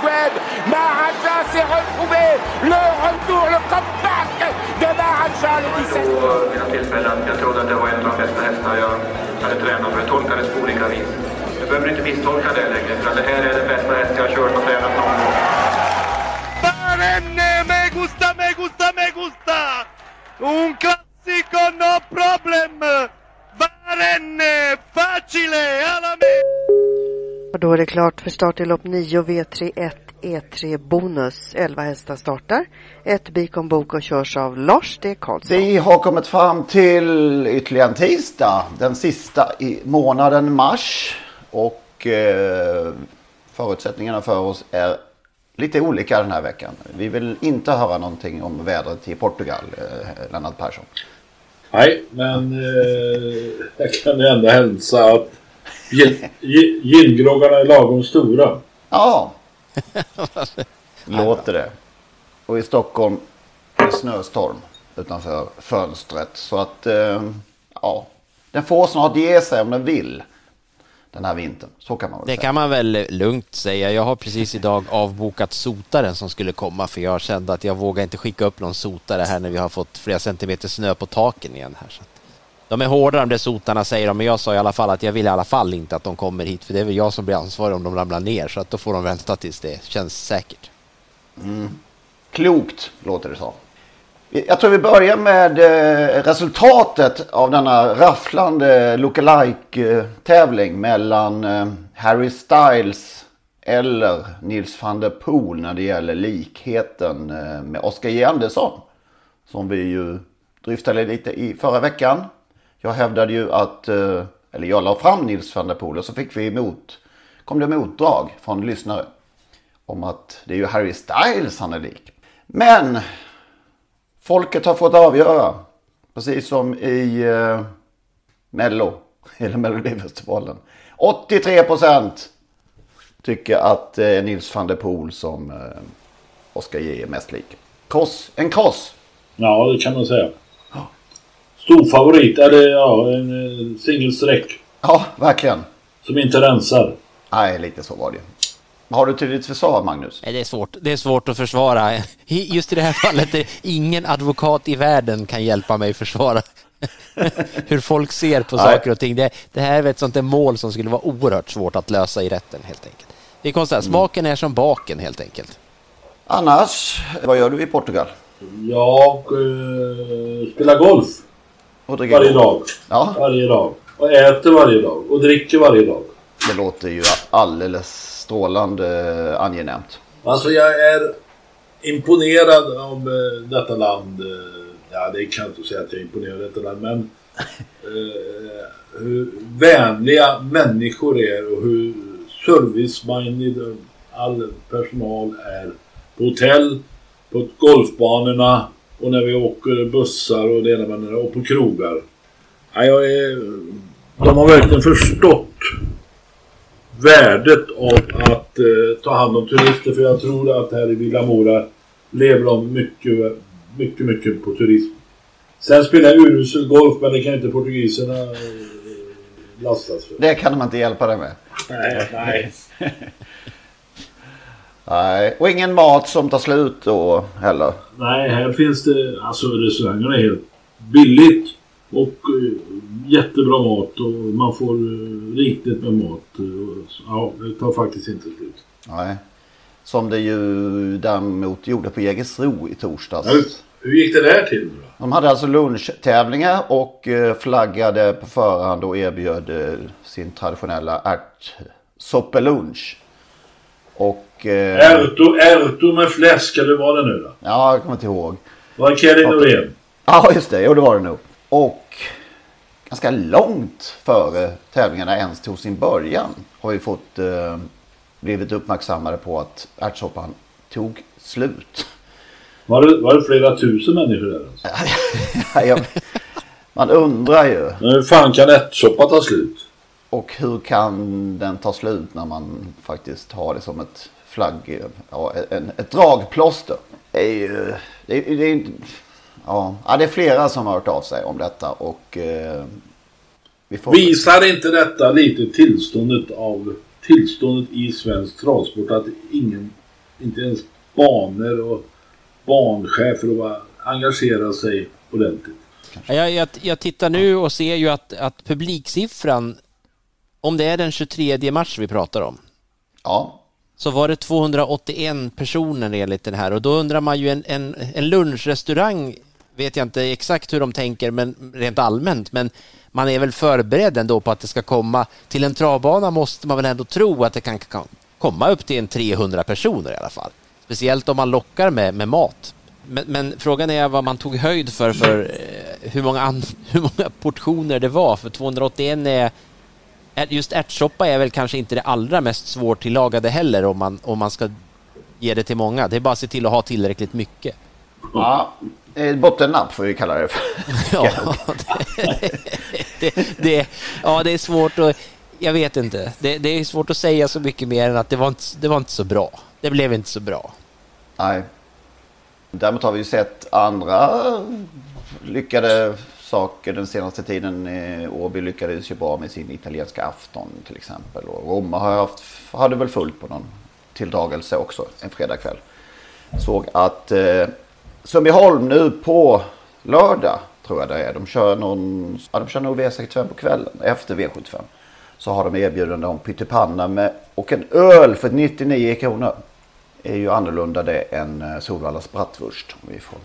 Suède Maharaja s'est retrouvé Le retour, le comeback de Maharaja le 17 vid något tillfälle att jag trodde att det var en av de bästa hästarna jag hade tränat för det tolkades på olika vis. Jag behöver inte misstolka det längre för att det här är den bästa häst jag har kört och tränat någon gång. Barenne, me gusta, me gusta, me gusta! Un classico, no problem! Barenne, facile, alla me! Och då är det klart för start i lopp 9 V31 E3 Bonus. 11 hästar startar. Ett Bikon Boko körs av Lars D. Karlsson. Vi har kommit fram till ytterligare en tisdag. Den sista i månaden mars. Och eh, förutsättningarna för oss är lite olika den här veckan. Vi vill inte höra någonting om vädret i Portugal, eh, Lennart Persson. Nej, men eh, jag kan ändå hälsa att gingroggarna är lagom stora. Ja, låter det. Och i Stockholm är det snöstorm utanför fönstret. Så att, eh, ja, den får snart ge sig om den vill. Den här vintern. Så kan man väl Det säga. kan man väl lugnt säga. Jag har precis idag avbokat sotaren som skulle komma för jag kände att jag vågar inte skicka upp någon sotare här när vi har fått flera centimeter snö på taken igen här. Så att de är hårda de där sotarna säger de, men jag sa i alla fall att jag vill i alla fall inte att de kommer hit för det är väl jag som blir ansvarig om de ramlar ner så att då får de vänta tills det känns säkert. Mm. Klokt låter det som. Jag tror vi börjar med eh, resultatet av denna rafflande lookalike-tävling mellan eh, Harry Styles eller Nils van der Poel när det gäller likheten eh, med Oscar J. Andersson. Som vi ju dryftade lite i förra veckan. Jag hävdade ju att, eh, eller jag la fram Nils van der Poel och så fick vi emot, kom det motdrag från lyssnare. Om att det är ju Harry Styles han är lik. Men folket har fått avgöra. Precis som i eh, Mello, eller Melodifestivalen. 83% tycker att eh, Nils van der Poel som eh, Oscar J är mest lik. Kross, en kross. Ja, det kan man säga. Stor favorit, eller ja, en eh, singelsträck. Ja, verkligen. Som inte rensar. Nej, lite så var det. Har du till ditt försvar, Magnus? Nej, det är svårt. Det är svårt att försvara. Just i det här fallet, är ingen advokat i världen kan hjälpa mig försvara hur folk ser på Nej. saker och ting. Det, det här är ett sånt där mål som skulle vara oerhört svårt att lösa i rätten helt enkelt. Det är konstigt, smaken är som baken helt enkelt. Annars, vad gör du i Portugal? Jag eh, spelar golf. Dricker Varje dag. Ja. Varje dag. Och äter varje dag. Och dricker varje dag. Det låter ju alldeles strålande angenämt. Alltså jag är imponerad av eh, detta land. Eh, ja, det kan jag inte säga att jag är imponerad av detta land. Men eh, hur vänliga människor är och hur service-minded all personal är. På hotell, på golfbanorna och när vi åker bussar och det ena med det och på krogar. Ja, jag är, de har verkligen förstått värdet av att eh, ta hand om turister. För jag tror att här i Villa Mora lever de mycket, mycket, mycket på turism. Sen spelar jag urusel golf men det kan inte portugiserna eh, lastas för. Det kan de inte hjälpa dig med. Nej, nej. Nej, och ingen mat som tar slut då heller. Nej, här finns det... Alltså restaurangerna är helt billigt. Och eh, jättebra mat och man får eh, riktigt med mat. Ja, det tar faktiskt inte slut. Nej. Som det ju däremot gjorde på Jägersro i torsdags. Ja, hur gick det där till? Då? De hade alltså lunchtävlingar och eh, flaggade på förhand och erbjöd sin traditionella ärtsoppelunch. Och... Eh, Ärtor, ärtor med fläsk, eller vad det nu då? Ja, jag kommer inte ihåg. Var det Kelly Norén? Ja, just det. Jo, det var det nog. Och ganska långt före tävlingarna ens tog sin början har vi fått eh, blivit uppmärksammade på att ärtsoppan tog slut. Var det, var det flera tusen människor där alltså? Man undrar ju. Men hur fan kan ärtsoppa ta slut? Och hur kan den ta slut när man faktiskt har det som ett flagg, ja, en, ett dragplåster. Det är ju, det är, det är, ja, ja, det är flera som har hört av sig om detta och eh, vi får... Visar inte detta lite tillståndet av tillståndet i svensk travsport att ingen, inte ens banor och banchefer engagerar sig ordentligt? Jag, jag, jag tittar nu och ser ju att, att publiksiffran, om det är den 23 mars vi pratar om, ja så var det 281 personer enligt den här och då undrar man ju en, en, en lunchrestaurang vet jag inte exakt hur de tänker men rent allmänt men man är väl förberedd ändå på att det ska komma till en travbana måste man väl ändå tro att det kan, kan komma upp till en 300 personer i alla fall. Speciellt om man lockar med, med mat. Men, men, frågan är vad man tog höjd för, för eh, hur, många hur många portioner det var. För 281 är... Just ärtsoppa är väl kanske inte det allra mest svårtillagade heller om man, om man ska ge det till många. Det är bara att se till att ha tillräckligt mycket. Ja, bottennapp får vi kalla det för. ja, det, det, det, ja, det är svårt att... Jag vet inte. Det, det, är svårt att säga så mycket mer än att det var, inte, det var inte så bra. Det blev inte så bra. Nej. Däremot har vi ju sett andra lyckade saker den senaste tiden. Eh, Åby lyckades ju bra med sin italienska afton till exempel. Och Roma har haft, hade väl fullt på någon tilldragelse också en fredagkväll. Såg att eh, Sundbyholm nu på lördag tror jag det är. De kör, någon, ja, de kör nog V65 på kvällen efter V75. Så har de erbjudande om pyttipanna med, och en öl för 99 kronor. är ju annorlunda det än eh, Solvallas bratwurst. Om vi får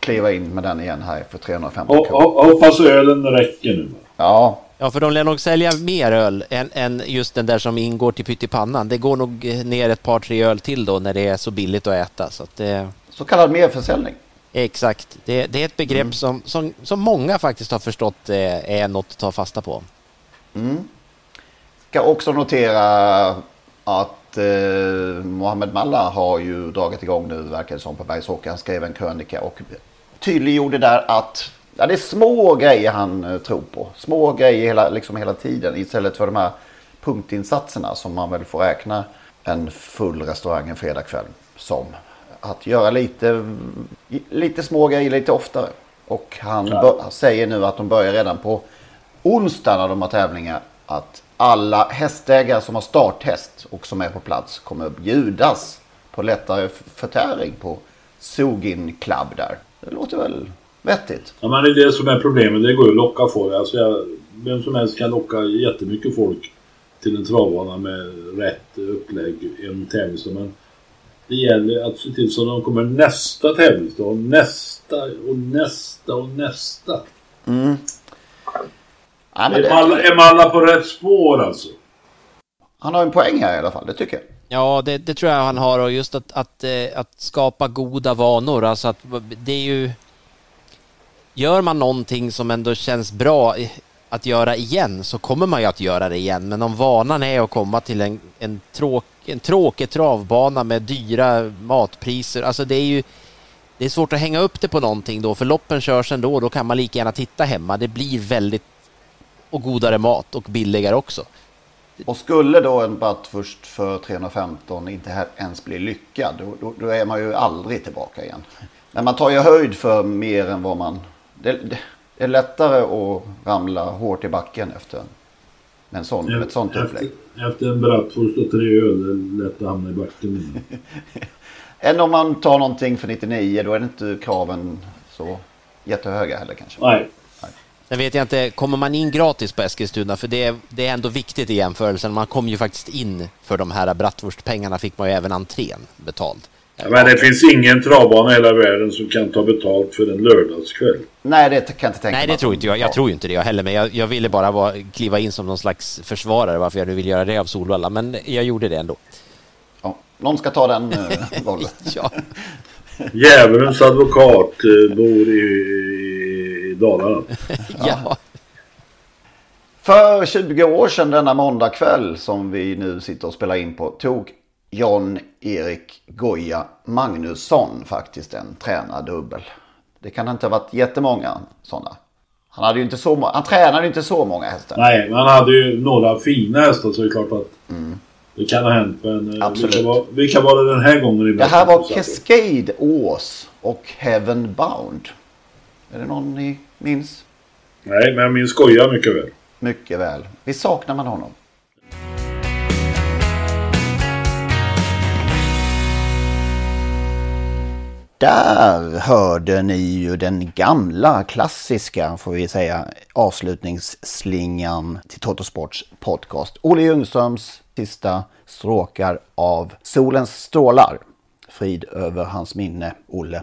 kliva in med den igen här för 350 kronor. Hoppas ölen räcker nu. Ja. Ja, för de lär nog sälja mer öl än, än just den där som ingår till pyttipannan. Det går nog ner ett par, tre öl till då när det är så billigt att äta. Så, att det... så kallad merförsäljning. Exakt. Det, det är ett begrepp mm. som, som, som många faktiskt har förstått eh, är något att ta fasta på. Mm. Ska också notera att eh, Mohammed Malla har ju dragit igång nu verkar det som på Bergsåker. Han skrev en krönika och tydliggjorde där att ja, det är små grejer han eh, tror på. Små grejer hela, liksom hela tiden istället för de här punktinsatserna som man väl får räkna en full restaurang en fredagkväll som. Att göra lite, lite små grejer lite oftare. Och han ja. säger nu att de börjar redan på onsdag när de har tävlingar att alla hästägare som har starthäst och som är på plats kommer att bjudas på lättare förtäring på Sogin Club där. Det låter väl vettigt? Ja men det är det som är problemet. Det går ju att locka folk. Alltså jag, vem som helst kan locka jättemycket folk till en travbana med rätt upplägg en tävlingsdag. Men det gäller att se till så att de kommer nästa tävlingsdag nästa och nästa och nästa. Mm. Ja, är, Malla, är Malla på rätt spår alltså? Han har en poäng här i alla fall, det tycker jag. Ja, det, det tror jag han har och just att, att, eh, att skapa goda vanor. Alltså att det är ju... Gör man någonting som ändå känns bra att göra igen så kommer man ju att göra det igen. Men om vanan är att komma till en, en, tråk, en tråkig travbana med dyra matpriser, alltså det är ju det är svårt att hänga upp det på någonting då, för loppen körs ändå, då kan man lika gärna titta hemma. Det blir väldigt och godare mat och billigare också. Och skulle då en först för 315 inte ens bli lyckad, då, då, då, är man ju aldrig tillbaka igen. Men man tar ju höjd för mer än vad man Det, det är lättare att ramla hårt i backen efter en sån, ett sånt upplägg. Efter, efter en bratwurst och tre öl är det lätt att hamna i backen. Än om man tar någonting för 99 då är det inte kraven så jättehöga heller kanske. Nej. Sen vet jag inte, kommer man in gratis på Eskilstuna? För det är, det är ändå viktigt i jämförelsen. Man kom ju faktiskt in för de här bratwurstpengarna fick man ju även entrén betald. Men det finns ingen travbana i hela världen som kan ta betalt för en lördagskväll. Nej, det kan jag inte tänka Nej, det tror inte jag. Jag tror inte det jag heller, men jag, jag ville bara vara, kliva in som någon slags försvarare varför jag nu vill göra det av Solvalla, men jag gjorde det ändå. Ja, någon ska ta den uh, rollen. ja. Djävulens advokat uh, bor i, i Dalarna. ja. För 20 år sedan denna måndagkväll som vi nu sitter och spelar in på tog John-Erik Goya Magnusson faktiskt en tränardubbel. Det kan inte ha varit jättemånga sådana. Han, hade ju inte så, han tränade ju inte så många hästar. Nej, men han hade ju några fina hästar så det är klart att mm. det kan ha hänt. Men Absolut. Vilka, var, vilka var det den här gången? I det här var Cascade Ås och Heaven Bound. Är det någon ni minns? Nej, men jag minns Goya mycket väl. Mycket väl. Vi saknar man honom. Där hörde ni ju den gamla klassiska, får vi säga, avslutningsslingan till Totosports podcast. Olle Ljungströms sista stråkar av Solens strålar. Frid över hans minne, Olle.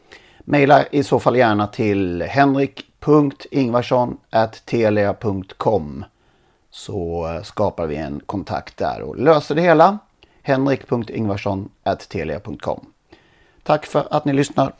Maila i så fall gärna till henrik.ingvarsson.telia.com så eh, skapar vi en kontakt där och löser det hela. henrik.ingvarsson.telia.com Tack för att ni lyssnar.